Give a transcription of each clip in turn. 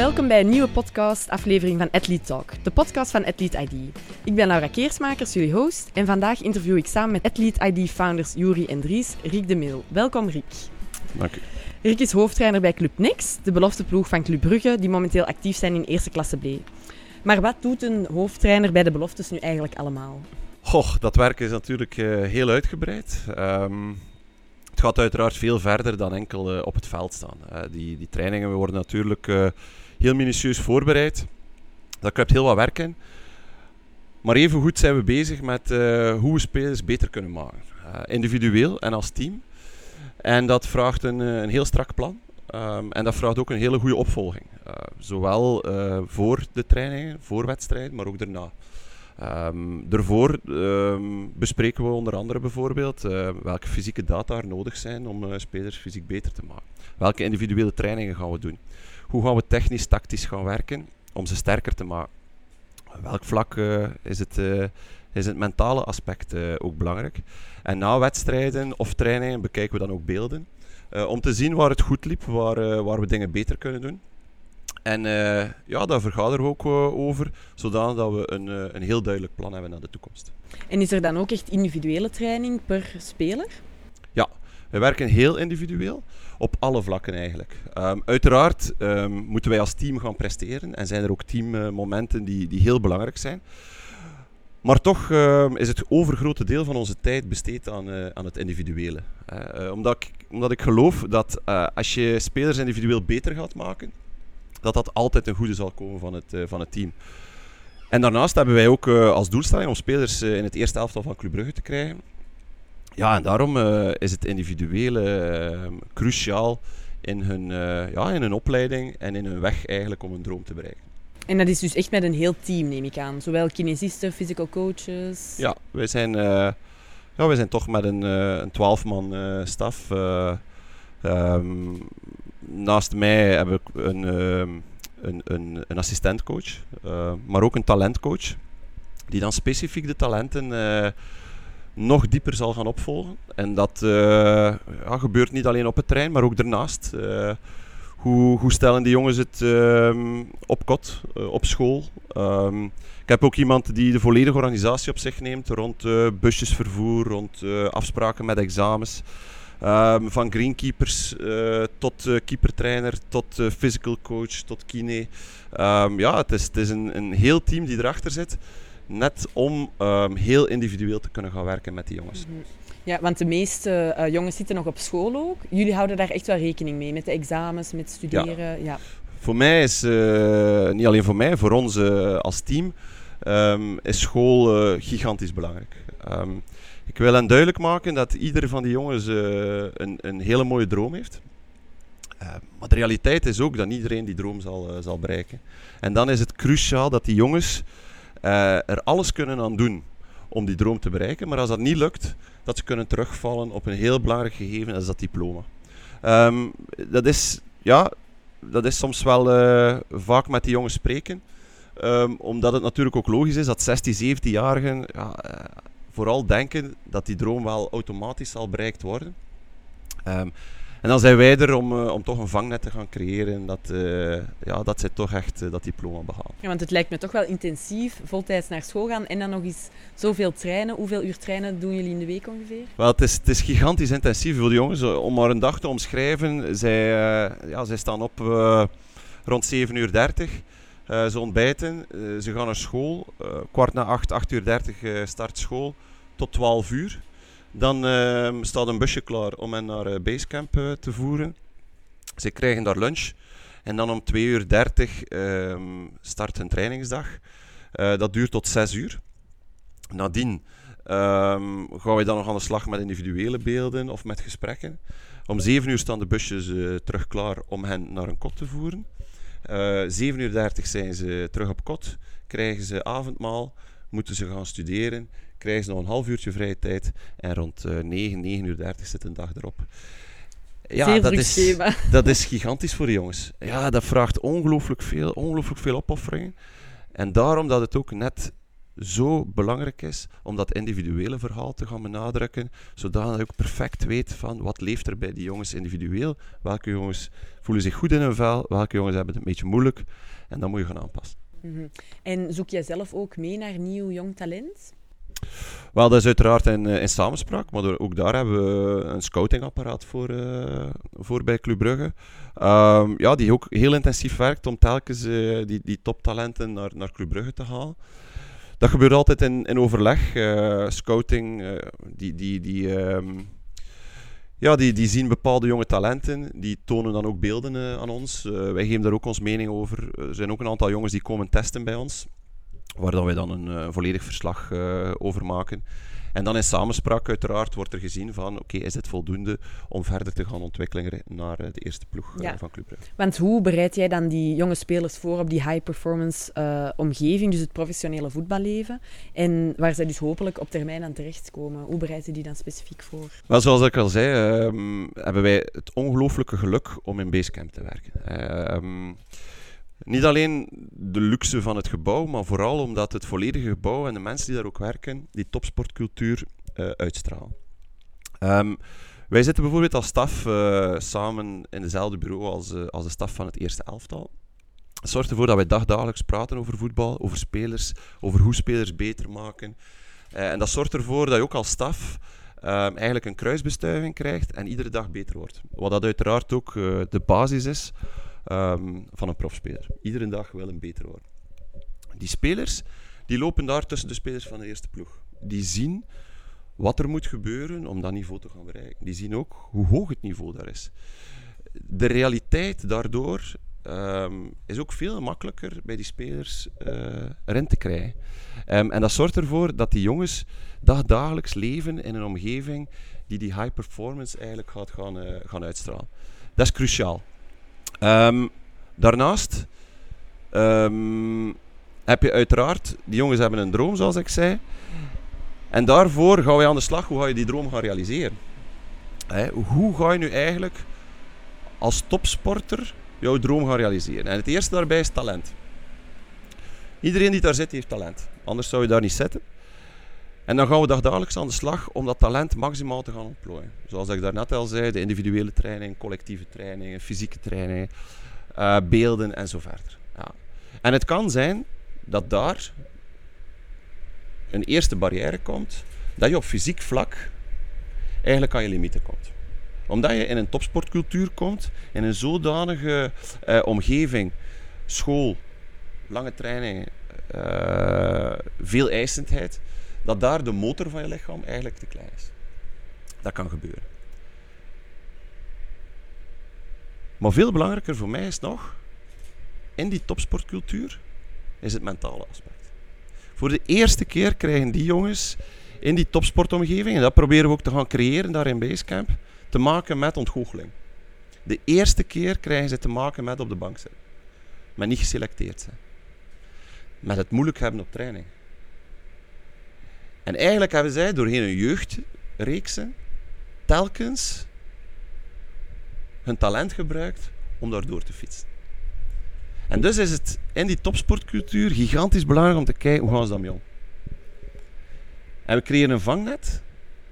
Welkom bij een nieuwe podcast, aflevering van Athlete Talk, de podcast van Athlete ID. Ik ben Laura Keersmakers, jullie host, en vandaag interview ik samen met Athlete ID-founders Juri en Dries Riek de Mil. Welkom Riek. Dank u. Riek is hoofdtrainer bij Club Next, de belofte ploeg van Club Brugge, die momenteel actief zijn in eerste klasse B. Maar wat doet een hoofdtrainer bij de beloftes nu eigenlijk allemaal? Goh, dat werk is natuurlijk uh, heel uitgebreid. Um, het gaat uiteraard veel verder dan enkel uh, op het veld staan. Uh, die, die trainingen worden natuurlijk heel minutieus voorbereid. Daar kruipt heel wat werk in. Maar evengoed zijn we bezig met hoe we spelers beter kunnen maken. individueel en als team. En dat vraagt een, een heel strak plan. Um, en dat vraagt ook een hele goede opvolging. Zowel voor de trainingen, voor wedstrijden, maar ook daarna. Um, daarvoor um, bespreken we onder andere bijvoorbeeld welke fysieke data er nodig zijn om spelers fysiek beter te maken. Welke individuele trainingen gaan we doen? Hoe gaan we technisch, tactisch gaan werken om ze sterker te maken? Welk vlak is, het, is het mentale aspect ook belangrijk? En na wedstrijden of trainingen bekijken we dan ook beelden. Om te zien waar het goed liep, waar, waar we dingen beter kunnen doen. En ja, daar vergaderen we ook over, zodat we een, een heel duidelijk plan hebben naar de toekomst. En is er dan ook echt individuele training per speler? We werken heel individueel, op alle vlakken eigenlijk. Um, uiteraard um, moeten wij als team gaan presteren en zijn er ook teammomenten die, die heel belangrijk zijn. Maar toch uh, is het overgrote deel van onze tijd besteed aan, uh, aan het individuele. Uh, omdat, ik, omdat ik geloof dat eh, als je spelers individueel beter gaat maken, dat dat altijd een goede zal komen van het, van het team. En daarnaast hebben wij ook als doelstelling om spelers in het eerste elftal van Club Brugge te krijgen. Ja, en daarom is het individuele ehm, cruciaal in hun, ja, in hun opleiding en in hun weg eigenlijk om een droom te bereiken. En dat is dus echt met een heel team, neem ik aan. Zowel kinesisten, physical coaches. Ja, wij zijn, uh, ja, wij zijn toch met een, een 12-man uh, staf. Um, naast mij heb ik een, een, een, een assistentcoach, maar ook een talentcoach. Die dan specifiek de talenten nog dieper zal gaan opvolgen. En dat ja, gebeurt niet alleen op het terrein, maar ook daarnaast. Hoe, hoe stellen die jongens het um, op kot, uh, op school? Um, ik heb ook iemand die de volledige organisatie op zich neemt rond busjesvervoer, rond afspraken met examens. Um, van greenkeepers tot keepertrainer, tot physical coach, tot kine. ja, het is, het is een, een heel team die erachter zit. Net om heel individueel te kunnen gaan werken met die jongens. Mm -hmm. Ja, want de meeste uh, jongens zitten nog op school ook. Jullie houden daar echt wel rekening mee, met de examens, met studeren. Ja. ja. Voor mij is, uh, niet alleen voor mij, voor ons uh, als team, um, is school gigantisch belangrijk. Um, ik wil hen duidelijk maken dat ieder van die jongens een, een hele mooie droom heeft. maar de realiteit is ook dat iedereen die droom zal, zal bereiken. En dan is het cruciaal dat die jongens er alles kunnen aan doen om die droom te bereiken. Maar als dat niet lukt, dat ze kunnen terugvallen op een heel belangrijk gegeven, dat is dat diploma. Um, dat, is, ja, dat is soms wel uh, vaak met die jongens spreken. Um, omdat het natuurlijk ook logisch is dat 16, 17-jarigen ja, uh, vooral denken dat die droom wel automatisch zal bereikt worden. Um, en dan zijn wij er om, uh, om toch een vangnet te gaan creëren dat, uh, ja, dat zij toch echt uh, dat diploma behalen. Ja, want het lijkt me toch wel intensief, voltijds naar school gaan en dan nog eens zoveel trainen. Hoeveel uur trainen doen jullie in de week ongeveer? Wel, het is, het is gigantisch intensief voor de jongens. Om maar een dag te omschrijven, zij, ja, zij staan op rond 7.30 uur. 30. ze ontbijten, ze gaan naar school. kwart na 8, 8 uur 30 start school tot 12 uur. Dan uh, staat een busje klaar om hen naar uh, Basecamp uh, te voeren. Ze krijgen daar lunch. En dan om 2.30 uur 30 ehm, start hun trainingsdag. Eh, dat duurt tot 6 uur. Nadien um, gaan we dan nog aan de slag met individuele beelden of met gesprekken. Om 7 uur staan de busjes terug klaar om hen naar een kot te voeren. 7 uur 30 zijn ze terug op kot. Krijgen ze avondmaal. Moeten ze gaan studeren krijgen ze nog een half uurtje vrije tijd. En rond uh, 9, 9 uur 30 zit een dag erop. Ja, dat is, dat is gigantisch voor de jongens. Ja, dat vraagt ongelooflijk veel, ongelooflijk veel opofferingen. En daarom dat het ook net zo belangrijk is om dat individuele verhaal te gaan benadrukken, zodat je ook perfect weet van wat leeft er bij die jongens individueel, welke jongens voelen zich goed in hun vel, welke jongens hebben het een beetje moeilijk, en dan moet je gaan aanpassen. Mhm. En zoek jij zelf ook mee naar nieuw jong talent? Wel, dat is uiteraard in, in samenspraak, maar ook daar hebben we een scoutingapparaat voor, uh, voor bij Club Brugge. Um, ja, die ook heel intensief werkt om telkens uh, die, die toptalenten naar, naar Club Brugge te halen. Dat gebeurt altijd in, in overleg. Scouting, die, die, die, um, ja, die, die zien bepaalde jonge talenten, die tonen dan ook beelden aan ons. wij geven daar ook ons mening over. Er zijn ook een aantal jongens die komen testen bij ons waar dan wij dan een uh, volledig verslag uh, over maken. En dan in samenspraak uiteraard wordt er gezien van oké, is dit voldoende om verder te gaan ontwikkelen naar uh, de eerste ploeg ja. van Club Brugge. Want hoe bereid jij dan die jonge spelers voor op die high-performance omgeving, dus het professionele voetballeven, en waar zij dus hopelijk op termijn aan terechtkomen? Hoe bereid je die dan specifiek voor? Wel, zoals ik al zei, um, hebben wij het ongelooflijke geluk om in Basecamp te werken. Um, niet alleen de luxe van het gebouw, maar vooral omdat het volledige gebouw en de mensen die daar ook werken, die topsportcultuur uh, uitstralen. Um, wij zitten bijvoorbeeld als staf uh, samen in dezelfde bureau als, uh, als de staf van het eerste elftal. Dat zorgt ervoor dat wij dagdagelijks praten over voetbal, over spelers, over hoe spelers beter maken. en dat zorgt ervoor dat je ook als staf um, eigenlijk een kruisbestuiving krijgt en iedere dag beter wordt. Wat dat uiteraard ook de basis is um, van een profspeler. Iedere dag wil een beter worden. Die spelers die lopen daar tussen de spelers van de eerste ploeg. Die zien wat er moet gebeuren om dat niveau te gaan bereiken. Die zien ook hoe hoog het niveau daar is. De realiteit daardoor um, is ook veel makkelijker bij die spelers uh, erin te krijgen. Um, en dat zorgt ervoor dat die jongens dagdagelijks leven in een omgeving die die high performance eigenlijk gaat gaan, uh, gaan uitstralen. Dat is cruciaal. Um, daarnaast um, heb je uiteraard, die jongens hebben een droom, zoals ik zei. En daarvoor gaan wij aan de slag. Hoe ga je die droom gaan realiseren? Hoe ga je nu eigenlijk als topsporter jouw droom gaan realiseren? En het eerste daarbij is talent. Iedereen die daar zit, heeft talent. Anders zou je daar niet zitten. En dan gaan we dagelijks aan de slag om dat talent maximaal te gaan ontplooien. Zoals ik daarnet al zei, de individuele training, collectieve trainingen, fysieke trainingen, uh, beelden en. Ja. En het kan zijn dat daar een eerste barrière komt, dat je op fysiek vlak eigenlijk aan je limieten komt. Omdat je in een topsportcultuur komt, in een zodanige uh, omgeving, school, lange trainingen, uh, veel eisendheid, dat daar de motor van je lichaam eigenlijk te klein is. Dat kan gebeuren. Maar veel belangrijker voor mij is nog, in die topsportcultuur is het mentale aspect. Voor de eerste keer krijgen die jongens in die topsportomgeving, en dat proberen we ook te gaan creëren daar in Basecamp, te maken met ontgoocheling. De eerste keer krijgen ze te maken met op de bank zitten. Met niet geselecteerd zijn. Met het moeilijk hebben op training. En eigenlijk hebben zij doorheen hun jeugdreeksen telkens hun talent gebruikt om daardoor te fietsen. En dus is het in die topsportcultuur gigantisch belangrijk om te kijken hoe gaan ze daarmee om. En we creëren een vangnet,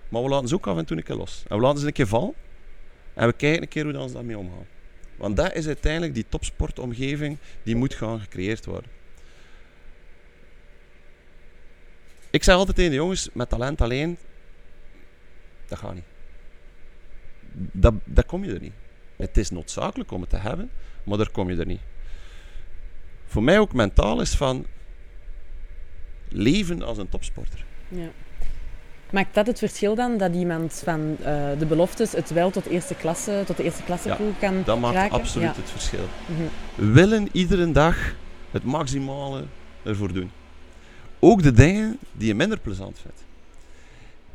maar we laten ze ook af en toe een keer los. En we laten ze een keer vallen en we kijken een keer hoe ze daarmee omgaan. Want dat is uiteindelijk die topsportomgeving die moet gaan gecreëerd worden. Ik zeg altijd tegen de jongens, met talent alleen, dat gaat niet. Dat, dat kom je er niet. Het is noodzakelijk om het te hebben, maar daar kom je er niet. Voor mij ook mentaal is van leven als een topsporter. Ja. Maakt dat het verschil dan dat iemand van uh, de beloftes het wel tot eerste klasse, tot de eerste klasse ja, kan dat maakt absoluut het verschil. Mm Willen iedere dag het maximale ervoor doen ook de dingen die je minder plezant vindt.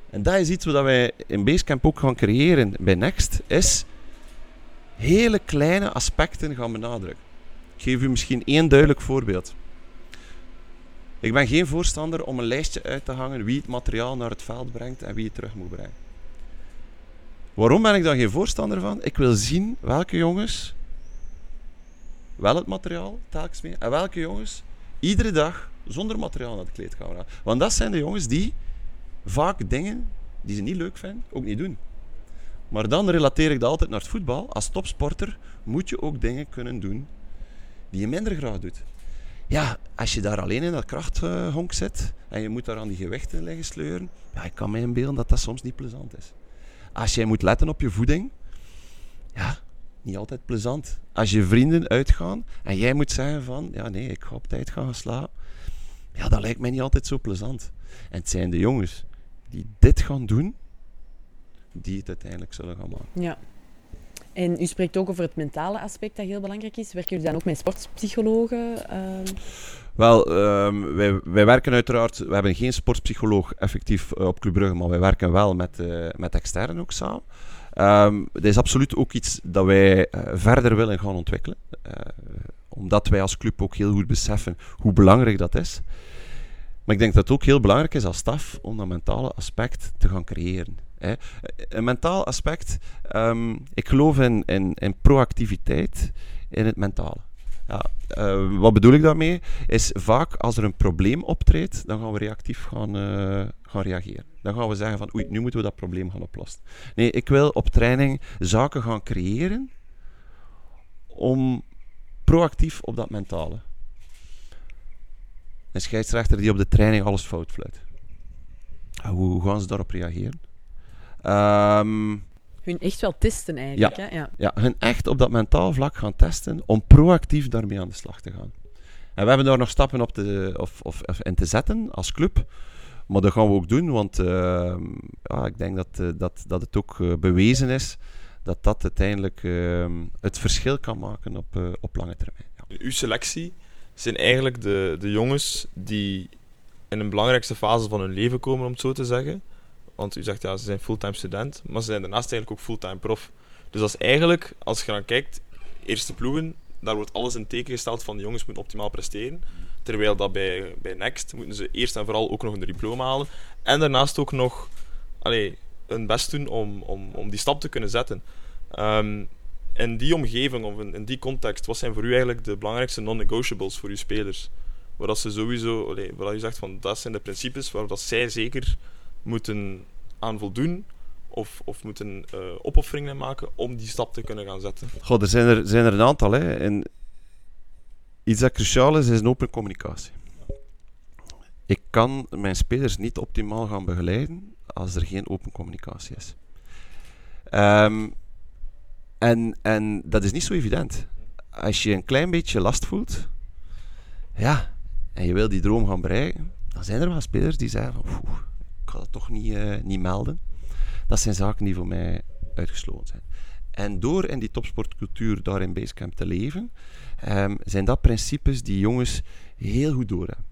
En dat is iets wat wij in Basecamp ook gaan creëren bij Next, is hele kleine aspecten gaan benadrukken. Ik geef u misschien één duidelijk voorbeeld. Ik ben geen voorstander om een lijstje uit te hangen wie het materiaal naar het veld brengt en wie het terug moet brengen. Waarom ben ik daar geen voorstander van? Ik wil zien welke jongens wel het materiaal telkens mee en welke jongens iedere dag zonder materiaal naar de kleedkamer gaan. Want dat zijn de jongens die vaak dingen die ze niet leuk vinden, ook niet doen. Maar dan relateer ik dat altijd naar het voetbal. Als topsporter moet je ook dingen kunnen doen die je minder graag doet. Ja, als je daar alleen in dat krachthonk zit en je moet daar aan die gewichten liggen sleuren, ja, ik kan me inbeelden dat dat soms niet plezant is. Als jij moet letten op je voeding, ja, niet altijd plezant. Als je vrienden uitgaan en jij moet zeggen van, ja nee, ik ga op tijd gaan slapen, ja, dat lijkt mij niet altijd zo plezant. En het zijn de jongens die dit gaan doen, die het uiteindelijk zullen gaan maken. Ja. En u spreekt ook over het mentale aspect dat heel belangrijk is. Werken jullie dan ook met sportpsychologen? Uh... Wel, um, wij, wij werken uiteraard... We hebben geen sportpsycholoog effectief uh, op Club Brugge, maar wij werken wel met, uh, met externen ook samen. Um, dat is absoluut ook iets dat wij uh, verder willen gaan ontwikkelen. Omdat wij als club ook heel goed beseffen hoe belangrijk dat is. Maar ik denk dat het ook heel belangrijk is als staf om dat mentale aspect te gaan creëren. Hè. Een mentaal aspect, um, ik geloof in, in, in, proactiviteit in het mentale. Ja, uh, wat bedoel ik daarmee? Is vaak als er een probleem optreedt, dan gaan we reactief gaan, uh, gaan reageren. Dan gaan we zeggen van oei, nu moeten we dat probleem gaan oplossen. Nee, ik wil op training zaken gaan creëren om proactief op dat mentale. Een scheidsrechter die op de training alles fout fluit. Hoe gaan ze daarop reageren? Um, hun echt wel testen eigenlijk. Ja, hè? Ja. ja, hun echt op dat mentaal vlak gaan testen om proactief daarmee aan de slag te gaan. En we hebben daar nog stappen op te, of, of, of in te zetten als club. Maar dat gaan we ook doen, want uh, ja, ik denk dat, uh, dat, dat het ook uh, bewezen is dat dat uiteindelijk het verschil kan maken op, op lange termijn. Ja. Uw selectie zijn eigenlijk de, de jongens die in een belangrijkste fase van hun leven komen, om het zo te zeggen. Want u zegt ja, ze zijn fulltime student, maar ze zijn daarnaast eigenlijk ook fulltime prof. Dus dat is eigenlijk, als je dan kijkt, eerste ploegen, daar wordt alles in teken gesteld van de jongens moeten optimaal presteren. Terwijl dat bij, bij Next moeten ze eerst en vooral ook nog een diploma halen. En daarnaast ook nog hun best doen om, om, om die stap te kunnen zetten. Um, in die omgeving of in, die context, wat zijn voor u eigenlijk de belangrijkste non-negotiables voor uw spelers? Waar dat ze sowieso, waar u zegt van dat zijn de principes waar dat zij zeker moeten aan voldoen of, of moeten uh, opofferingen maken om die stap te kunnen gaan zetten? Goh, er zijn er, zijn er een aantal. Hè. En iets dat cruciaal is, is een open communicatie. Ik kan mijn spelers niet optimaal gaan begeleiden als er geen open communicatie is. Um, en, en dat is niet zo evident. Als je een klein beetje last voelt, ja, en je wil die droom gaan bereiken, dan zijn er wel spelers die zeggen van, ik ga dat toch niet, uh, niet melden. Dat zijn zaken die voor mij uitgesloten zijn. En door in die topsportcultuur daar in Basecamp te leven, um, zijn dat principes die jongens heel goed doorhebben.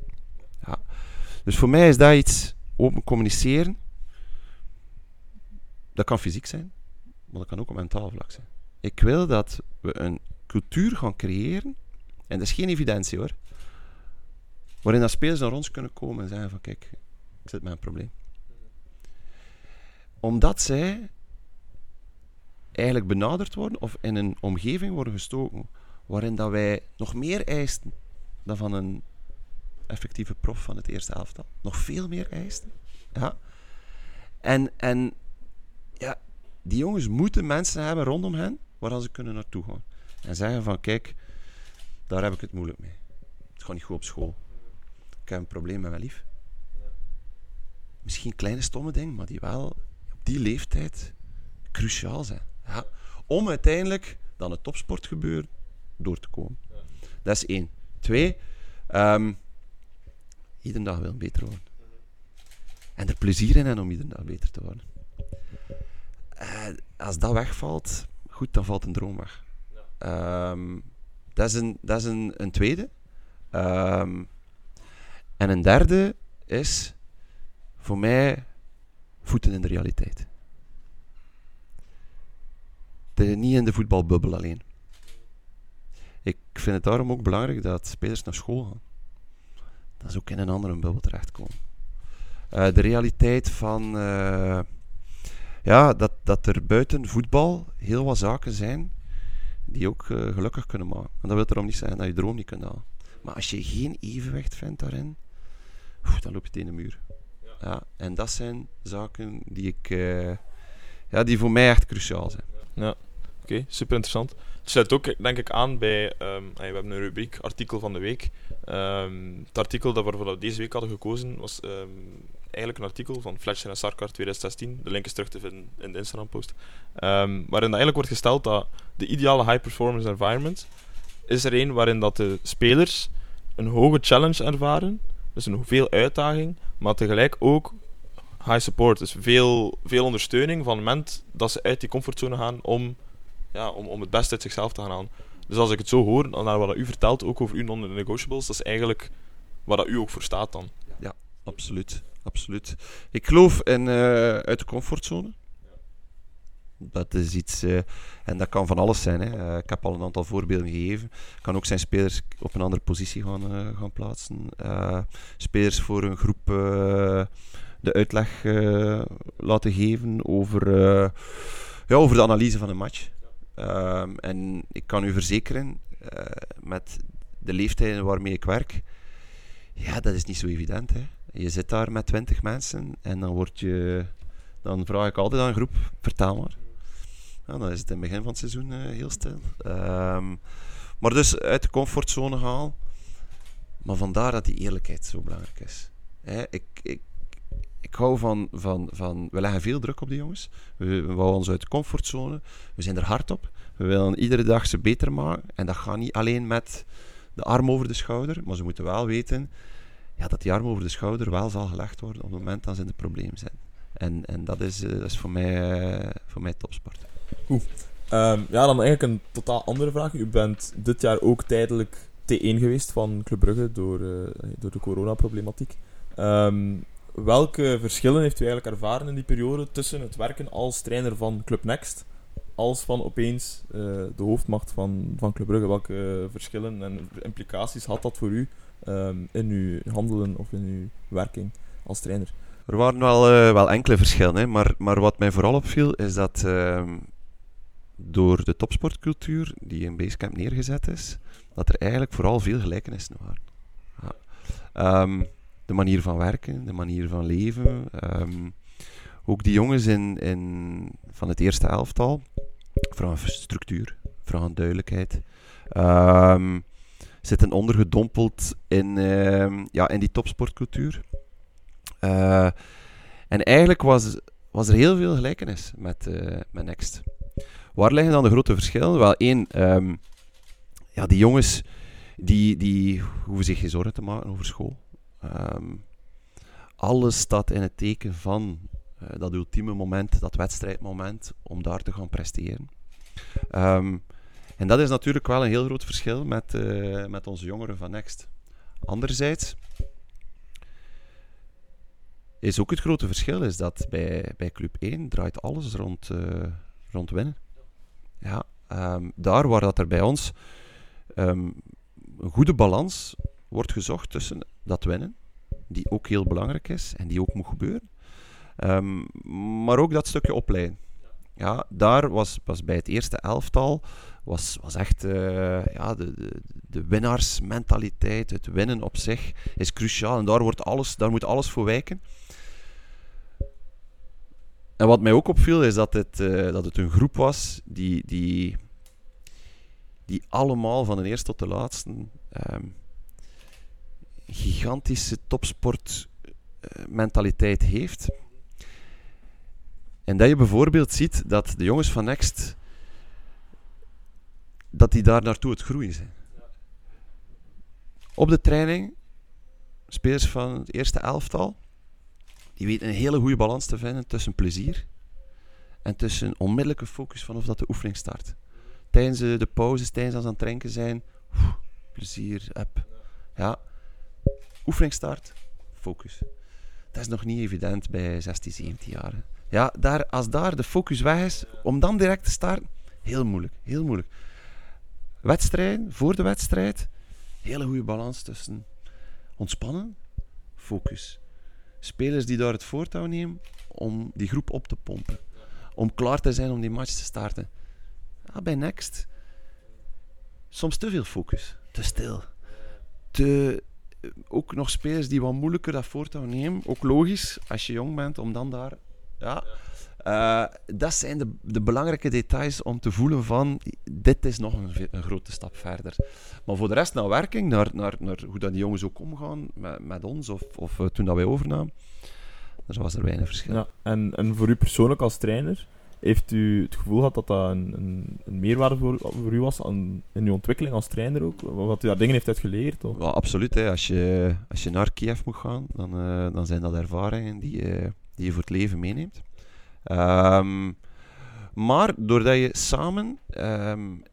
Dus voor mij is dat iets open communiceren. Dat kan fysiek zijn, maar dat kan ook op mentaal vlak zijn. Ik wil dat we een cultuur gaan creëren, en dat is geen evidentie hoor, waarin dat spelers naar ons kunnen komen en zeggen van kijk, ik zit met een probleem. Omdat zij eigenlijk benaderd worden of in een omgeving worden gestoken waarin dat wij nog meer eisen dan van een effectieve prof van het eerste elftal. Nog veel meer eisen. Ja. En, en ja, die jongens moeten mensen hebben rondom hen waar ze kunnen naartoe gaan. En zeggen van, kijk, daar heb ik het moeilijk mee. Het gaat niet goed op school. Ik heb een probleem met mijn lief. Misschien kleine stomme dingen, maar die wel op die leeftijd cruciaal zijn. Ja. Om uiteindelijk dan het topsportgebeuren door te komen. Dat is één. Twee, um, iedere dag wil beter worden. En er plezier in hebben om iedere dag beter te worden. Uh, als dat wegvalt, goed, dan valt een droom weg. Um, dat is een, dat is een, een tweede. Um, en een derde is voor mij voeten in de realiteit. De, niet in de voetbalbubbel alleen. Ik vind het daarom ook belangrijk dat spelers naar school gaan. Dat ze ook in een andere bubbel terechtkomen. Uh, de realiteit van uh, ja, dat, dat er buiten voetbal heel wat zaken zijn die ook uh, gelukkig kunnen maken. En dat wil erom niet zeggen dat je droom niet kunt halen. Maar als je geen evenwicht vindt daarin, dan loop je tegen de muur. Ja. en dat zijn zaken die, ik, ja, die voor mij echt cruciaal zijn. Ja, oké, super interessant. Het sluit ook, denk ik, aan bij. Um, we hebben een rubriek artikel van de week. Um, het artikel dat we deze week hadden gekozen was um, eigenlijk een artikel van Fletcher en Sarkar 2016. De link is terug te vinden in de Instagram-post. waarin eigenlijk wordt gesteld dat de ideale high-performance environment is er een waarin dat de spelers een hoge challenge ervaren, dus een veel uitdaging, maar tegelijk ook high support, dus veel, veel ondersteuning van het moment dat ze uit die comfortzone gaan om, ja, om, om het beste uit zichzelf te gaan halen. Dus als ik het zo hoor, naar wat u vertelt, ook over uw non-negotiables, dat is eigenlijk waar dat u ook voor staat dan. Ja, absoluut. absoluut. Ik geloof in uh, uit de comfortzone. Dat is iets, uh, en dat kan van alles zijn. Hè. Uh, ik heb al een aantal voorbeelden gegeven. Kan ook zijn spelers op een andere positie gaan, gaan plaatsen. spelers voor een groep de uitleg laten geven over, ja, over de analyse van een match. Ehm, en ik kan u verzekeren, met de leeftijden waarmee ik werk, ja, dat is niet zo evident. Hè. Je zit daar met twintig mensen en dan word je dan vraag ik altijd aan een groep, vertel maar. Dan is het in het begin van het seizoen uh, heel stil. Um, maar dus uit de comfortzone halen. Maar vandaar dat die eerlijkheid zo belangrijk is. Hè, ik, ik, ik hou van, van, van... We leggen veel druk op die jongens. We, we houden ons uit de comfortzone. We zijn er hard op. We willen iedere dag ze beter maken. En dat gaat niet alleen met de arm over de schouder. Maar ze moeten wel weten ja, dat die arm over de schouder wel zal gelegd worden op het moment dat ze in het probleem zijn. En, en dat, is, uh, dat is voor mij, uh, voor mij topsport. Goed. Um, ja, dan eigenlijk een totaal andere vraag. U bent dit jaar ook tijdelijk T1 geweest van Club Brugge door, uh, door de coronaproblematiek. Um, welke verschillen heeft u eigenlijk ervaren in die periode tussen het werken als trainer van Club Next als van opeens uh, de hoofdmacht van, van Club Brugge? Welke verschillen en implicaties had dat voor u um, in uw handelen of in uw werking als trainer? Er waren wel, uh, wel enkele verschillen, hè, maar, maar wat mij vooral opviel is dat door de topsportcultuur die in Basecamp neergezet is, dat er eigenlijk vooral veel gelijkenissen waren. Ja. Um, de manier van werken, de manier van leven. Um, ook die jongens in, in, van het eerste elftal vragen structuur, vragen duidelijkheid. Um, zitten ondergedompeld in, ja, in die topsportcultuur. Uh, en eigenlijk was, was er heel veel gelijkenis met, uh, met Next. Waar liggen dan de grote verschillen? Wel, één, ja, die jongens die, die hoeven zich geen zorgen te maken over school. Um, alles staat in het teken van uh, dat ultieme moment, dat wedstrijdmoment, om daar te gaan presteren. Um, en dat is natuurlijk wel een heel groot verschil met, uh, met onze jongeren van Next. Anderzijds is ook het grote verschil is dat bij, bij Club 1 draait alles rond, uh, rond winnen. Ja, um, daar waar dat er bij ons een goede balans wordt gezocht tussen dat winnen, die ook heel belangrijk is en die ook moet gebeuren, um, maar ook dat stukje opleiden. Ja, daar was, was bij het eerste elftal was, was echt uh, ja, de, de, de winnaarsmentaliteit, het winnen op zich is cruciaal en daar, wordt alles, daar moet alles voor wijken. En wat mij ook opviel is dat het, uh, dat het een groep was die, die, die allemaal van de eerste tot de laatste um, gigantische topsportmentaliteit uh, heeft. En dat je bijvoorbeeld ziet dat de jongens van Next dat die daar naartoe het groeien zijn. Op de training, spelers van het eerste elftal, die weten een hele goede balans te vinden tussen plezier en tussen onmiddellijke focus vanaf dat de oefening start. Tijdens de pauzes, tijdens als aan het drinken zijn, plezier, up. Ja, oefening start, focus. Dat is nog niet evident bij 16, 17 jaar. Ja, daar, als daar de focus weg is, om dan direct te starten, heel moeilijk, heel moeilijk. Wedstrijden, voor de wedstrijd, hele goede balans tussen ontspannen, focus spelers die daar het voortouw nemen om die groep op te pompen. Om klaar te zijn om die match te starten. Ja, bij Next, soms te veel focus, te stil. de, ook nog spelers die wat moeilijker dat voortouw nemen. Ook logisch, als je jong bent, om dan daar... Ja, eh, dat zijn de, de, belangrijke details om te voelen van dit is nog een, een, grote stap verder. Maar voor de rest naar werking, naar, naar, naar hoe dat die jongens ook omgaan met, met ons of, of uh, toen dat wij overnamen, daar was er weinig verschil. Ja, en, en voor u persoonlijk als trainer, heeft u het gevoel gehad dat dat een, een, een meerwaarde voor, voor u was aan, in uw ontwikkeling als trainer ook? Wat u daar dingen heeft uit geleerd? Of? Ja, absoluut. Hè. Als, je, als je naar Kiev moet gaan, dan, uh, dan zijn dat ervaringen die, die je voor het leven meeneemt. Um, maar doordat je samen um,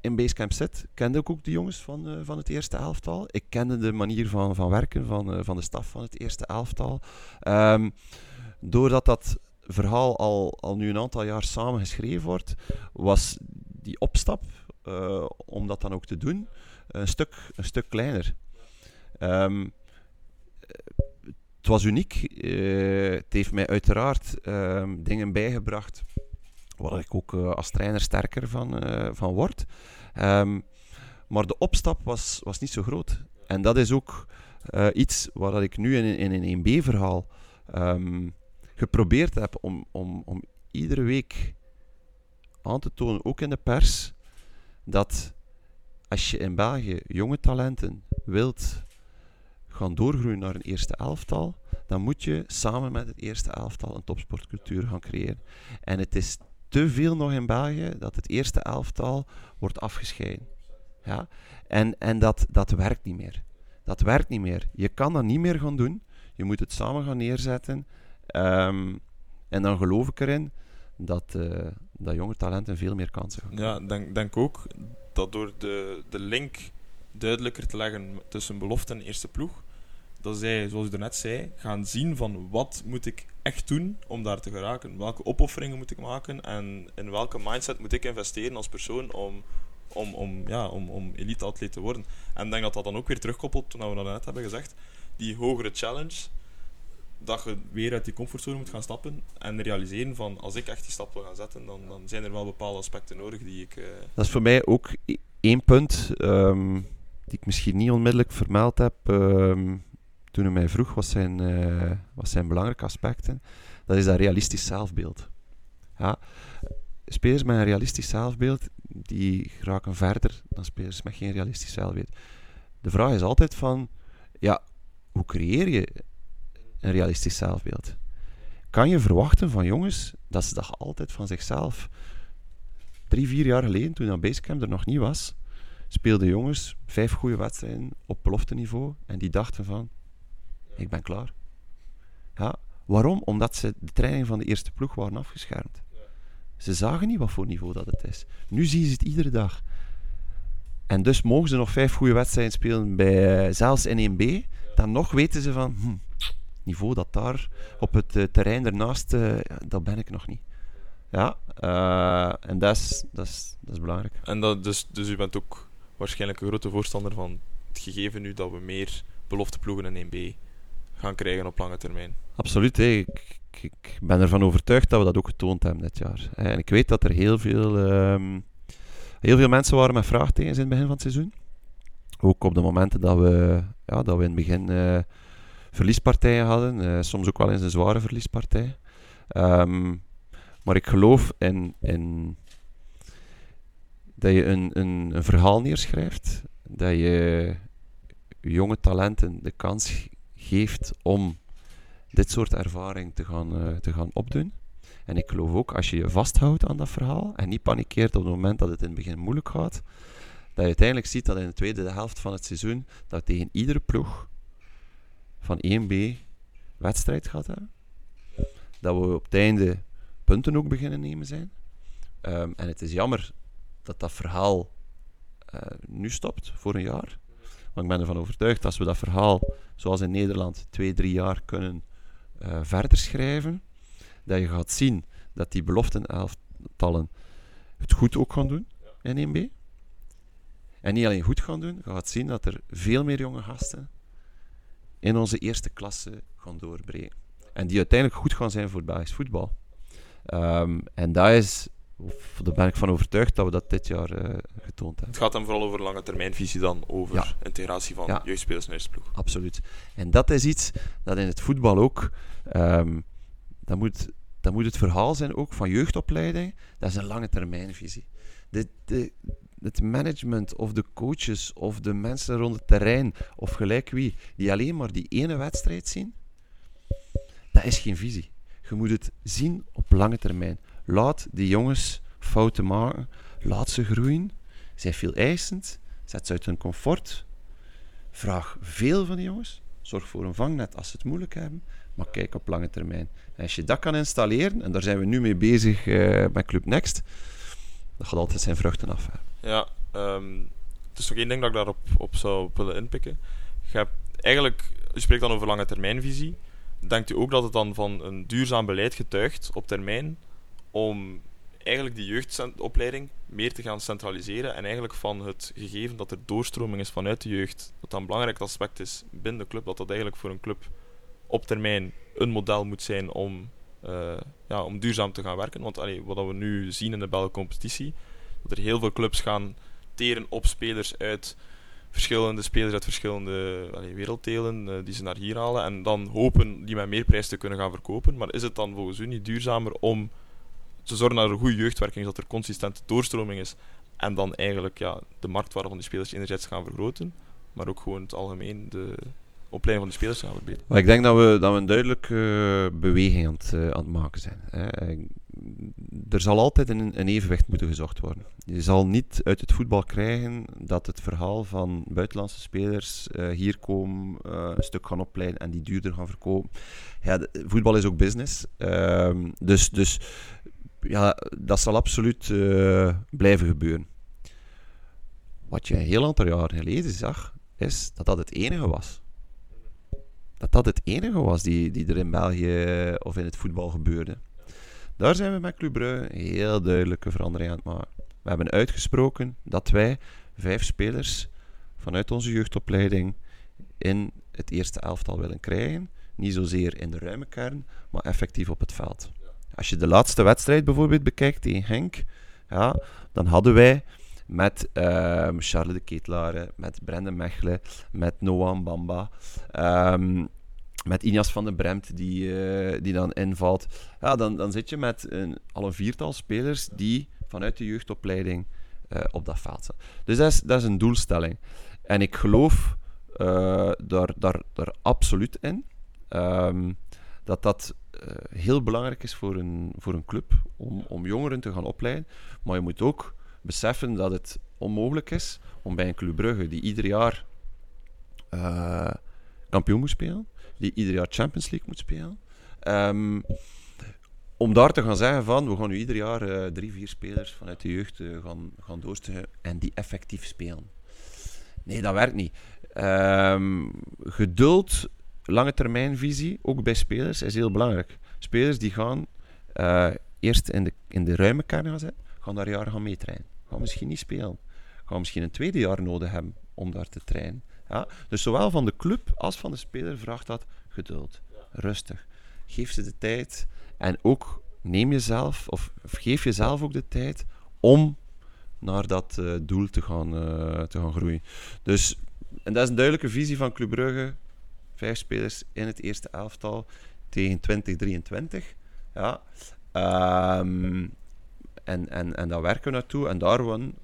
in Basecamp zit, kende ik ook de jongens van, uh, van het eerste elftal. Ik kende de manier van, van werken van, uh, van de staf van het eerste elftal. Um, doordat dat verhaal al, al nu een aantal jaar samen geschreven wordt, was die opstap uh, om dat dan ook te doen een stuk, een stuk kleiner. Um, het was uniek. Uh, het heeft mij uiteraard uh, dingen bijgebracht waar ik ook uh, als trainer sterker van, van word. Um, maar de opstap was, was niet zo groot. En dat is ook iets waar ik nu in, in een 1B-verhaal um, geprobeerd heb om, om, om iedere week aan te tonen, ook in de pers, dat als je in België jonge talenten wilt gaan doorgroeien naar een eerste elftal, dan moet je samen met het eerste elftal een topsportcultuur gaan creëren. En het is te veel nog in België dat het eerste elftal wordt afgescheiden. Ja? En, en dat, dat werkt niet meer. Dat werkt niet meer. Je kan dat niet meer gaan doen. Je moet het samen gaan neerzetten. Um, en dan geloof ik erin dat, uh, dat jonge talenten veel meer kansen gaan Ja, ik denk, denk ook dat door de, de link duidelijker te leggen tussen belofte en eerste ploeg, dat zij, zoals u net zei, gaan zien van wat moet ik echt doen om daar te geraken. Welke opofferingen moet ik maken en in welke mindset moet ik investeren als persoon om, om, om, ja, om, om elite-atleet te worden. En ik denk dat dat dan ook weer terugkoppelt, toen we dat net hebben gezegd, die hogere challenge, dat je weer uit die comfortzone moet gaan stappen en realiseren van als ik echt die stap wil gaan zetten, dan, dan zijn er wel bepaalde aspecten nodig die ik... Uh... Dat is voor mij ook één punt um, die ik misschien niet onmiddellijk vermeld heb. Um, toen hij mij vroeg wat zijn, uh, wat zijn belangrijke aspecten, dat is dat realistisch zelfbeeld. Ja, spelers met een realistisch zelfbeeld, die raken verder dan spelers met geen realistisch zelfbeeld. De vraag is altijd van, ja, hoe creëer je een realistisch zelfbeeld? Kan je verwachten van jongens dat ze dat altijd van zichzelf... Drie, vier jaar geleden, toen dat Basecamp er nog niet was, speelden jongens vijf goede wedstrijden op belofteniveau en die dachten van, ik ben klaar. Ja, waarom? Omdat ze de training van de eerste ploeg waren afgeschermd. Ze zagen niet wat voor niveau dat het is. Nu zien ze het iedere dag. En dus mogen ze nog vijf goede wedstrijden spelen, bij, uh, zelfs in 1B. Dan nog weten ze van, hm, niveau dat daar op het uh, terrein ernaast, uh, dat ben ik nog niet. Ja, en dat is, dat, is, dat is belangrijk. En dat, dus, dus u bent ook waarschijnlijk een grote voorstander van het gegeven nu dat we meer belofteploegen in 1B gaan krijgen op lange termijn. Absoluut. Ik, ik, ben ervan overtuigd dat we dat ook getoond hebben dit jaar. En ik weet dat er heel veel, um, heel veel mensen waren met vraagtekens in het begin van het seizoen. Ook op de momenten dat we, ja, dat we in het begin uh, verliespartijen hadden. Uh, soms ook wel eens een zware verliespartij. Um, maar ik geloof in, in dat je een, een, verhaal neerschrijft. Dat je jonge talenten de kans geeft om dit soort ervaring te gaan, uh, te gaan opdoen. En ik geloof ook, als je je vasthoudt aan dat verhaal en niet panikeert op het moment dat het in het begin moeilijk gaat, dat je uiteindelijk ziet dat in de tweede helft van het seizoen dat tegen iedere ploeg van 1B wedstrijd gaat hebben. Dat we op het einde punten ook beginnen nemen zijn. Um, en het is jammer dat dat verhaal uh, nu stopt voor een jaar. Maar ik ben ervan overtuigd dat als we dat verhaal, zoals in Nederland, twee, drie jaar kunnen uh, verder schrijven, dat je gaat zien dat die beloftenelftallen het goed ook gaan doen in 1B. En niet alleen goed gaan doen, je gaat zien dat er veel meer jonge gasten in onze eerste klasse gaan doorbreken. En die uiteindelijk goed gaan zijn voor Belgisch voetbal. Um, en dat is of daar ben ik van overtuigd dat we dat dit jaar eh, getoond hebben. Het gaat dan vooral over lange termijnvisie dan, over Ja. integratie van Ja. jeugdspelers eerste ploeg. Absoluut. En dat is iets dat in het voetbal ook. ehm, dat, moet, dat moet het verhaal zijn ook van jeugdopleiding. Dat is een lange termijnvisie. De, de, het management of de coaches of de mensen rond het terrein of gelijk wie, die alleen maar die ene wedstrijd zien, dat is geen visie. Je moet het zien op lange termijn. Laat die jongens fouten maken. Laat ze groeien. Zij veel eisend. Zet ze uit hun comfort. Vraag veel van die jongens. Zorg voor een vangnet als ze het moeilijk hebben. Maar kijk op lange termijn. En als je dat kan installeren, en daar zijn we nu mee bezig eh, met Club Next, dat gaat altijd zijn vruchten af. hè. Ja, ehm, het is nog één ding dat ik daarop op zou willen inpikken. Eigenlijk, je spreekt dan over lange termijnvisie. Denkt u ook dat het dan van een duurzaam beleid getuigt op termijn om eigenlijk die jeugdopleiding meer te gaan centraliseren en eigenlijk van het gegeven dat er doorstroming is vanuit de jeugd, dat dat een belangrijk aspect is binnen de club, dat dat eigenlijk voor een club op termijn een model moet zijn om, eh, ja, om duurzaam te gaan werken. Want allee, wat we nu zien in de Belgische competitie, dat er heel veel clubs gaan teren op spelers uit verschillende spelers uit verschillende allee, werelddelen eh, die ze naar hier halen en dan hopen die met meer prijs te kunnen gaan verkopen. Maar is het dan volgens u niet duurzamer om te zorgen dat er een goede jeugdwerking is, dat er consistente doorstroming is en dan eigenlijk ja, de marktwaarde van die spelers enerzijds gaan vergroten, maar ook gewoon het algemeen de opleiding van de spelers verbeteren? Maar ik denk dat we, dat we een duidelijke beweging aan het, eh, aan het maken zijn. Hè. Eh, Er zal altijd een, een evenwicht moeten gezocht worden. Je zal niet uit het voetbal krijgen dat het verhaal van buitenlandse spelers eh, hier komen, eh, een stuk gaan opleiden en die duurder gaan verkopen. Ja, voetbal is ook business. Ehm, dus, dus ja, dat zal absoluut eh, blijven gebeuren. Wat je een heel aantal jaren geleden zag, is dat dat het enige was dat dat het enige was die, die er in België of in het voetbal gebeurde. Daar zijn we met Club Brugge heel duidelijke verandering aan het maken. We hebben uitgesproken dat wij vijf spelers vanuit onze jeugdopleiding in het eerste elftal willen krijgen. Niet zozeer in de ruime kern, maar effectief op het veld. Als je de laatste wedstrijd bijvoorbeeld bekijkt tegen Henk, ja, dan hadden wij met ehm, Charles de Ketelaere, met Brendan Mechelen, met Noah Bamba, ehm, met Injas van den Bremt die, eh, die dan invalt. Ja, dan, dan zit je met een, al een viertal spelers die vanuit de jeugdopleiding eh, op dat veld staan. Dus dat is, dat is een doelstelling. En ik geloof eh, daar, daar, daar absoluut in ehm, dat dat heel belangrijk is voor een, voor een club om, om jongeren te gaan opleiden. Maar je moet ook beseffen dat het onmogelijk is om bij een Club Brugge die ieder jaar eh, kampioen moet spelen, die ieder jaar Champions League moet spelen, ehm, om daar te gaan zeggen van, we gaan nu ieder jaar eh, drie, vier spelers vanuit de jeugd eh, gaan, gaan doorsturen en die effectief spelen. Nee, dat werkt niet. Ehm, geduld, lange termijnvisie, ook bij spelers, is heel belangrijk. Spelers die gaan eerst in de, in de ruime kern gaan zitten, gaan daar jaren gaan meetrainen. Gaan misschien niet spelen. Gaan misschien een tweede jaar nodig hebben om daar te trainen. Ja? Dus zowel van de club als van de speler vraagt dat geduld. Rustig. Geef ze de tijd. En ook neem jezelf, of, geef jezelf ook de tijd om naar dat eh, doel te gaan, eh, te gaan groeien. Dus, en dat is een duidelijke visie van Club Brugge. Vijf spelers in het eerste elftal tegen 2023. Ja. Ehm, en, en, en daar werken we naartoe. En daarom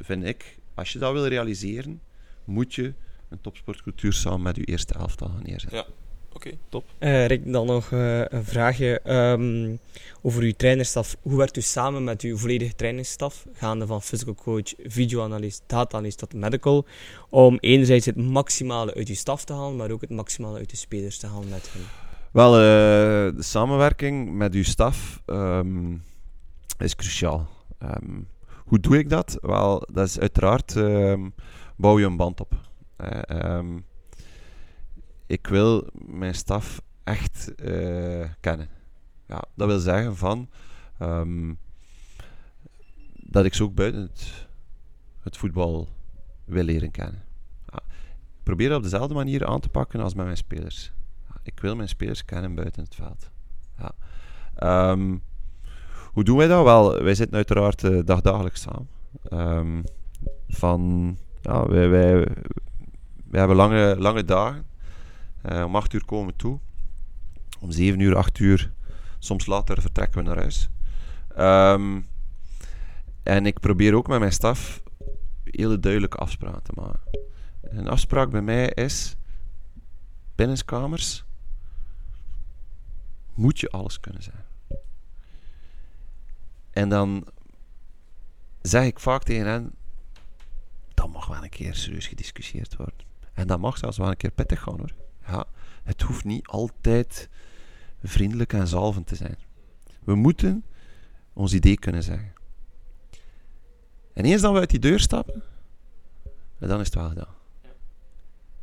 vind ik, als je dat wil realiseren, moet je een topsportcultuur samen met je eerste elftal gaan neerzetten. Oké, top. Eh, Rick, dan nog eh, een vraagje ehm, over uw trainerstaf. Hoe werkt u samen met uw volledige trainingsstaf, gaande van physical coach, videoanalist, data-analyst tot medical, om enerzijds het maximale uit uw staf te halen, maar ook het maximale uit de spelers te halen met hen? Wel, eh, de samenwerking met uw staf ehm, is cruciaal. Ehm, hoe doe ik dat? Wel, dat is uiteraard ehm, bouw je een band op. Eh, ehm, ik wil mijn staf echt eh, kennen. Ja, dat wil zeggen van dat ik ze ook buiten het, het voetbal wil leren kennen. Ja, probeer dat op dezelfde manier aan te pakken als met mijn spelers. Ik wil mijn spelers kennen buiten het veld. Ja. Hoe doen wij dat? Wel, wij zitten uiteraard uh, dagdagelijks samen. Um, van, ja, wij, wij, wij hebben lange, lange dagen. Uh, om 8 uur komen we toe. Om 7 uur, 8 uur, soms later vertrekken we naar huis. Um, en ik probeer ook met mijn staf hele duidelijke afspraken te maken. Een afspraak bij mij is: binnenskamers moet je alles kunnen zijn. En dan zeg ik vaak tegen hen: dat mag wel een keer serieus gediscussieerd worden. En dat mag zelfs wel een keer pittig gaan hoor. Ja, het hoeft niet altijd vriendelijk en zalvend te zijn. We moeten ons idee kunnen zeggen. En eens dan we uit die deur stappen, dan is het wel gedaan.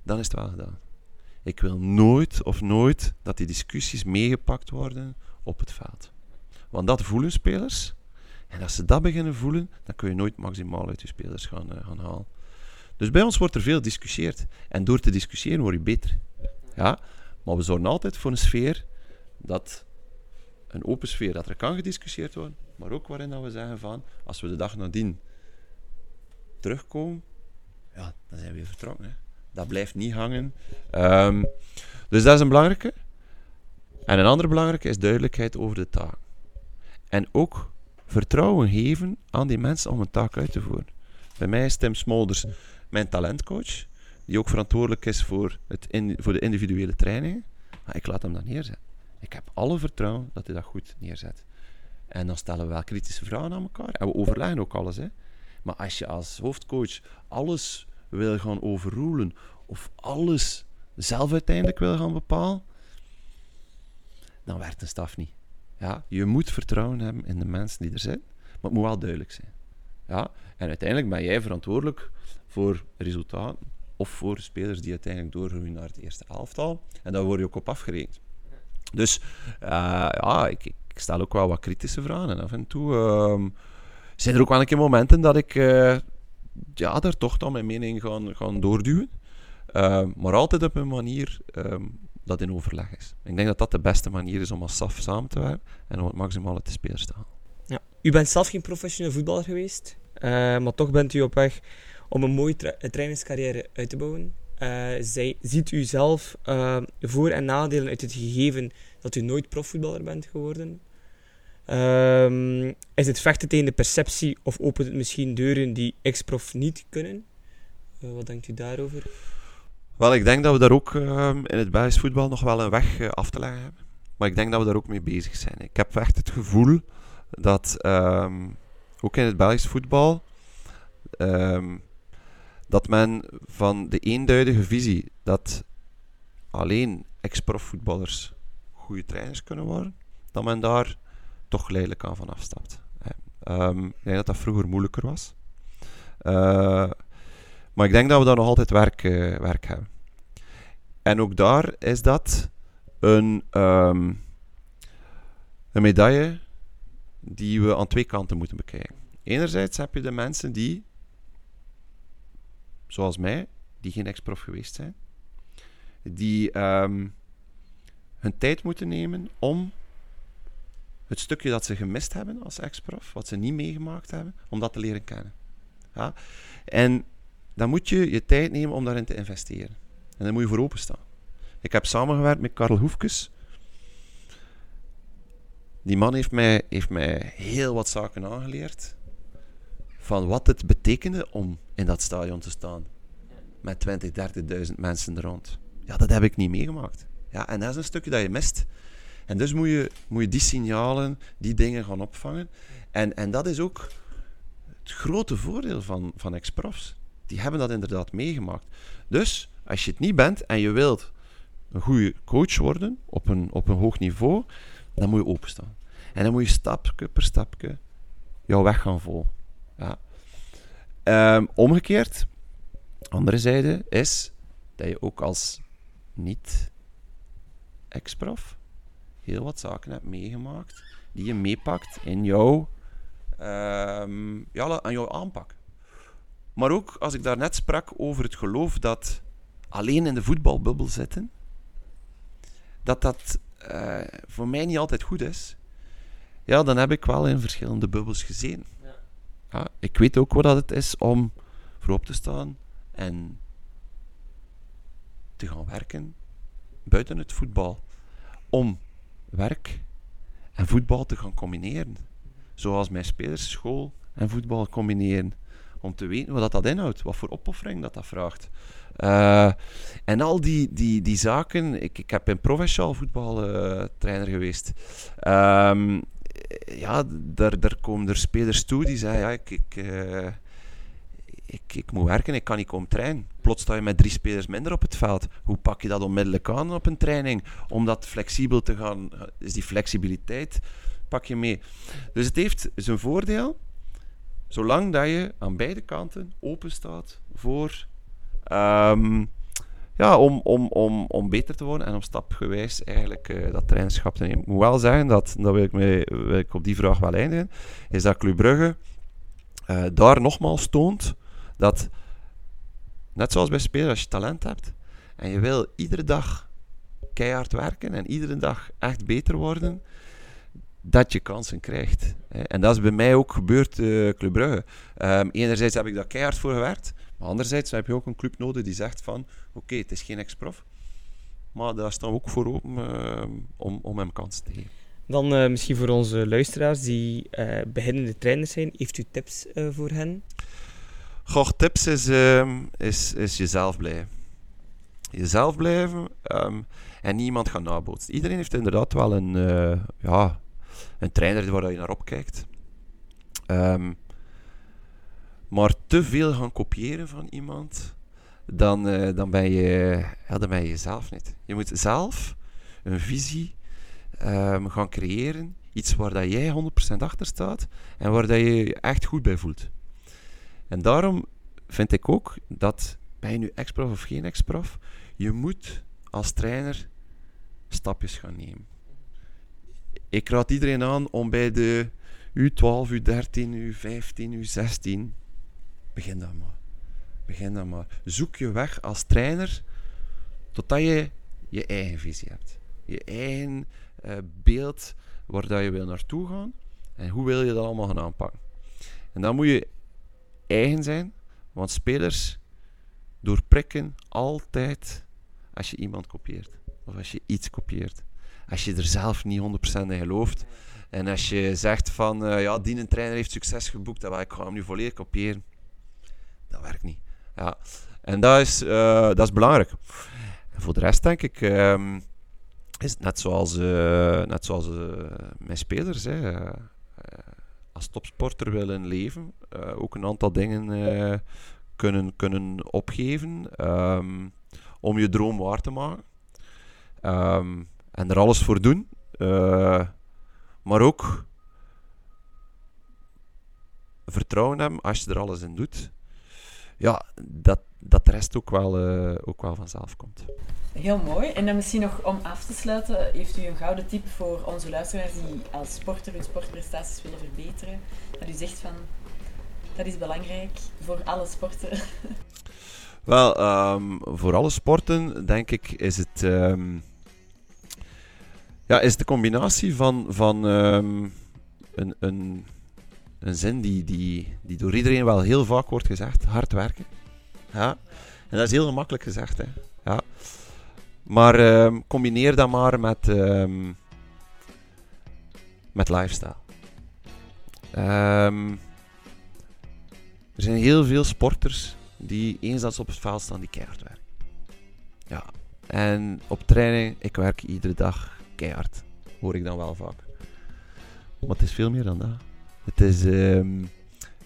Dan is het wel gedaan. Ik wil nooit of nooit dat die discussies meegepakt worden op het veld. Want dat voelen spelers. En als ze dat beginnen voelen, dan kun je nooit maximaal uit je spelers gaan, uh, gaan halen. Dus bij ons wordt er veel gediscussieerd. En door te discussiëren word je beter. Ja, maar we zorgen altijd voor een sfeer dat een open sfeer, dat er kan gediscussieerd worden, maar ook waarin dat we zeggen van, als we de dag nadien terugkomen, ja, dan zijn we weer vertrokken. Dat blijft niet hangen. Um, dus dat is een belangrijke. En een andere belangrijke is duidelijkheid over de taak. En ook vertrouwen geven aan die mensen om een taak uit te voeren. Bij mij is Tim Smolders mijn talentcoach, die ook verantwoordelijk is voor, het voor de individuele trainingen. Maar ik laat hem dat neerzetten. Ik heb alle vertrouwen dat hij dat goed neerzet. En dan stellen we wel kritische vragen aan elkaar. En we overleggen ook alles. Hè. Maar als je als hoofdcoach alles wil gaan overroelen of alles zelf uiteindelijk wil gaan bepalen, dan werkt een staf niet. Ja, je moet vertrouwen hebben in de mensen die er zijn, maar het moet wel duidelijk zijn. Ja, en uiteindelijk ben jij verantwoordelijk voor resultaten of voor spelers die uiteindelijk doorgroeien naar het eerste elftal. En daar word je ook op afgerekend. Dus uh, ja, ik, ik, stel ook wel wat kritische vragen. En af en toe uh, zijn er ook wel een keer momenten dat ik uh, ja, daar toch dan mijn mening gaan, gaan doorduwen. Ehm, maar altijd op een manier um, dat in overleg is. Ik denk dat dat de beste manier is om als SAF samen te werken en om het maximale te spelers te halen. Ja. U bent zelf geen professioneel voetballer geweest, eh, maar toch bent u op weg om een mooie tra trainingscarrière uit te bouwen. Zij, ziet u zelf uh, voor- en nadelen uit het gegeven dat u nooit profvoetballer bent geworden? Um, is het vechten tegen de perceptie of opent het misschien deuren die ex-prof niet kunnen? Wat denkt u daarover? Wel, ik denk dat we daar ook in het Belgisch voetbal nog wel een weg af te leggen hebben. Maar ik denk dat we daar ook mee bezig zijn. Ik heb echt het gevoel dat um, ook in het Belgisch voetbal um, dat men van de eenduidige visie dat alleen ex-profvoetballers goede trainers kunnen worden, dat men daar toch geleidelijk aan van afstapt. Ik denk dat dat vroeger moeilijker was. Uh, maar ik denk dat we daar nog altijd werk, uh, werk hebben. En ook daar is dat een, um, een medaille die we aan twee kanten moeten bekijken. Enerzijds heb je de mensen die zoals mij, die geen ex-prof geweest zijn, die um, hun tijd moeten nemen om het stukje dat ze gemist hebben als ex-prof, wat ze niet meegemaakt hebben, om dat te leren kennen. Ja? En dan moet je je tijd nemen om daarin te investeren. En dan moet je voor openstaan. Ik heb samengewerkt met Karel Hoefkes. Die man heeft mij, heeft mij heel wat zaken aangeleerd. Van wat het betekende om in dat stadion te staan. Met 20, 30.000 mensen er rond. Ja, dat heb ik niet meegemaakt. Ja, en dat is een stukje dat je mist. En dus moet je, moet je die signalen, die dingen gaan opvangen. En, en dat is ook het grote voordeel van, van ex-profs. Die hebben dat inderdaad meegemaakt. Dus, als je het niet bent en je wilt een goede coach worden op een, op een hoog niveau, dan moet je openstaan. En dan moet je stapje per stapje jouw weg gaan volgen. Ja. Um, omgekeerd, andere zijde is dat je ook als niet-ex-prof heel wat zaken hebt meegemaakt die je meepakt in jouw, um, aan jouw aanpak. Maar ook als ik daar net sprak over het geloof dat alleen in de voetbalbubbel zitten, dat dat uh, voor mij niet altijd goed is. ja, dan heb ik wel in verschillende bubbels gezien. Ja, ik weet ook wat dat het is om voorop te staan en te gaan werken buiten het voetbal. Om werk en voetbal te gaan combineren. Zoals mijn spelers school en voetbal combineren. Om te weten wat dat, inhoudt, wat voor opoffering dat dat vraagt. Eh, en al die, die, die zaken, ik, ik heb in provinciaal voetbal eh, geweest. Ehm, ja, daar, daar komen er spelers toe die zeggen, ja, ik, ik, eh, ik, ik moet werken, ik kan niet komen trainen. Plots sta je met drie spelers minder op het veld. Hoe pak je dat onmiddellijk aan op een training? Om dat flexibel te gaan, is die flexibiliteit, pak je mee. Dus het heeft zijn voordeel, zolang dat je aan beide kanten open staat voor... ehm, ja, om, om, om, om beter te worden en om stapgewijs eigenlijk eh, dat trainerschap te nemen. Ik moet wel zeggen, dat, dat wil ik, mee, wil ik op die vraag wel eindigen, is dat Club Brugge eh, daar nogmaals toont dat, net zoals bij spelers, als je talent hebt en je wil iedere dag keihard werken en iedere dag echt beter worden, dat je kansen krijgt. En dat is bij mij ook gebeurd, eh Club Brugge. Ehm, enerzijds heb ik daar keihard voor gewerkt, maar anderzijds heb je ook een club nodig die zegt van, oké, het is geen ex-prof, maar daar staan we ook voor open ehm, om, om hem kansen te geven. Dan eh, misschien voor onze luisteraars die eh, beginnende trainers zijn, heeft u tips voor hen? Goh, tips is, ehm, is, is jezelf blijven. Jezelf blijven en niemand gaan nabootsen. Iedereen heeft inderdaad wel een, ja, een trainer waar je naar opkijkt. Ehm, maar te veel gaan kopiëren van iemand, dan, eh, dan, ben je, dan ben je jezelf niet. Je moet zelf een visie ehm, gaan creëren. Iets waar dat jij 100% achter staat en waar dat je je echt goed bij voelt. En daarom vind ik ook dat, ben je nu ex-prof of geen ex-prof, je moet als trainer stapjes gaan nemen. Ik raad iedereen aan om bij de U12, U13, U15, U16, begin dan maar. Begin dan maar. Zoek je weg als trainer totdat je je eigen visie hebt. Je eigen eh, beeld waar dat je wil naartoe gaan en hoe wil je dat allemaal gaan aanpakken. En dan moet je eigen zijn, want spelers doorprikken altijd als je iemand kopieert. Of als je iets kopieert. Als je er zelf niet 100% in gelooft. En als je zegt van, eh, ja, die trainer heeft succes geboekt, dan ik ga hem nu volledig kopiëren. Dat werkt niet. Ja. En dat is, eh, dat is belangrijk. Voor de rest denk ik, ehm, is het net zoals, eh, net zoals mijn spelers. Hè. Als topsporter willen leven, ook een aantal dingen kunnen, kunnen opgeven ehm, om je droom waar te maken. Ehm, en er alles voor doen. Eh, maar ook vertrouwen hebben als je er alles in doet. Ja, dat, dat de rest ook wel, eh, ook wel vanzelf komt. Heel mooi. En dan misschien nog om af te sluiten, heeft u een gouden tip voor onze luisteraars die als sporter hun sportprestaties willen verbeteren? Dat u zegt van, dat is belangrijk voor alle sporten. Wel, ehm, voor alle sporten denk ik is het, ehm, ja, is de combinatie van, van ehm, een, een, een zin die, die, die door iedereen wel heel vaak wordt gezegd: hard werken. Ja. En dat is heel gemakkelijk gezegd. Hè. Ja. Maar ehm, combineer dat maar met, ehm, met lifestyle. Er zijn heel veel sporters die eens dat ze op het veld staan, die keihard werken. Ja. En op training, ik werk iedere dag keihard. Hoor ik dan wel vaak. Maar het is veel meer dan dat. Het is, ehm,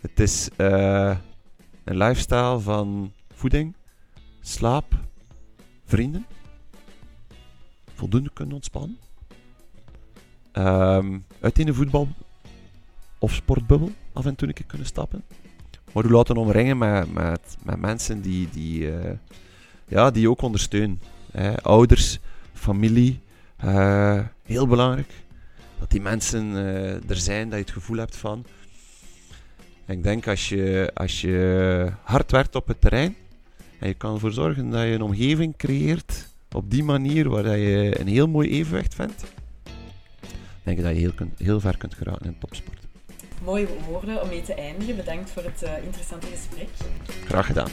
het is eh, een lifestyle van voeding, slaap, vrienden, voldoende kunnen ontspannen, Ehm uit in de voetbal of sportbubbel af en toe kunnen stappen. Maar u laten omringen met, met, met mensen die, die, eh, ja, die je ook ondersteunen. Hè. Ouders, familie, eh, heel belangrijk. Dat die mensen eh, er zijn, dat je het gevoel hebt van. Ik denk als je, als je hard werkt op het terrein en je kan ervoor zorgen dat je een omgeving creëert op die manier waar je een heel mooi evenwicht vindt, denk ik dat je heel, heel ver kunt geraken in topsport. Mooie woorden om mee te eindigen. Bedankt voor het eh, interessante gesprek. Graag gedaan.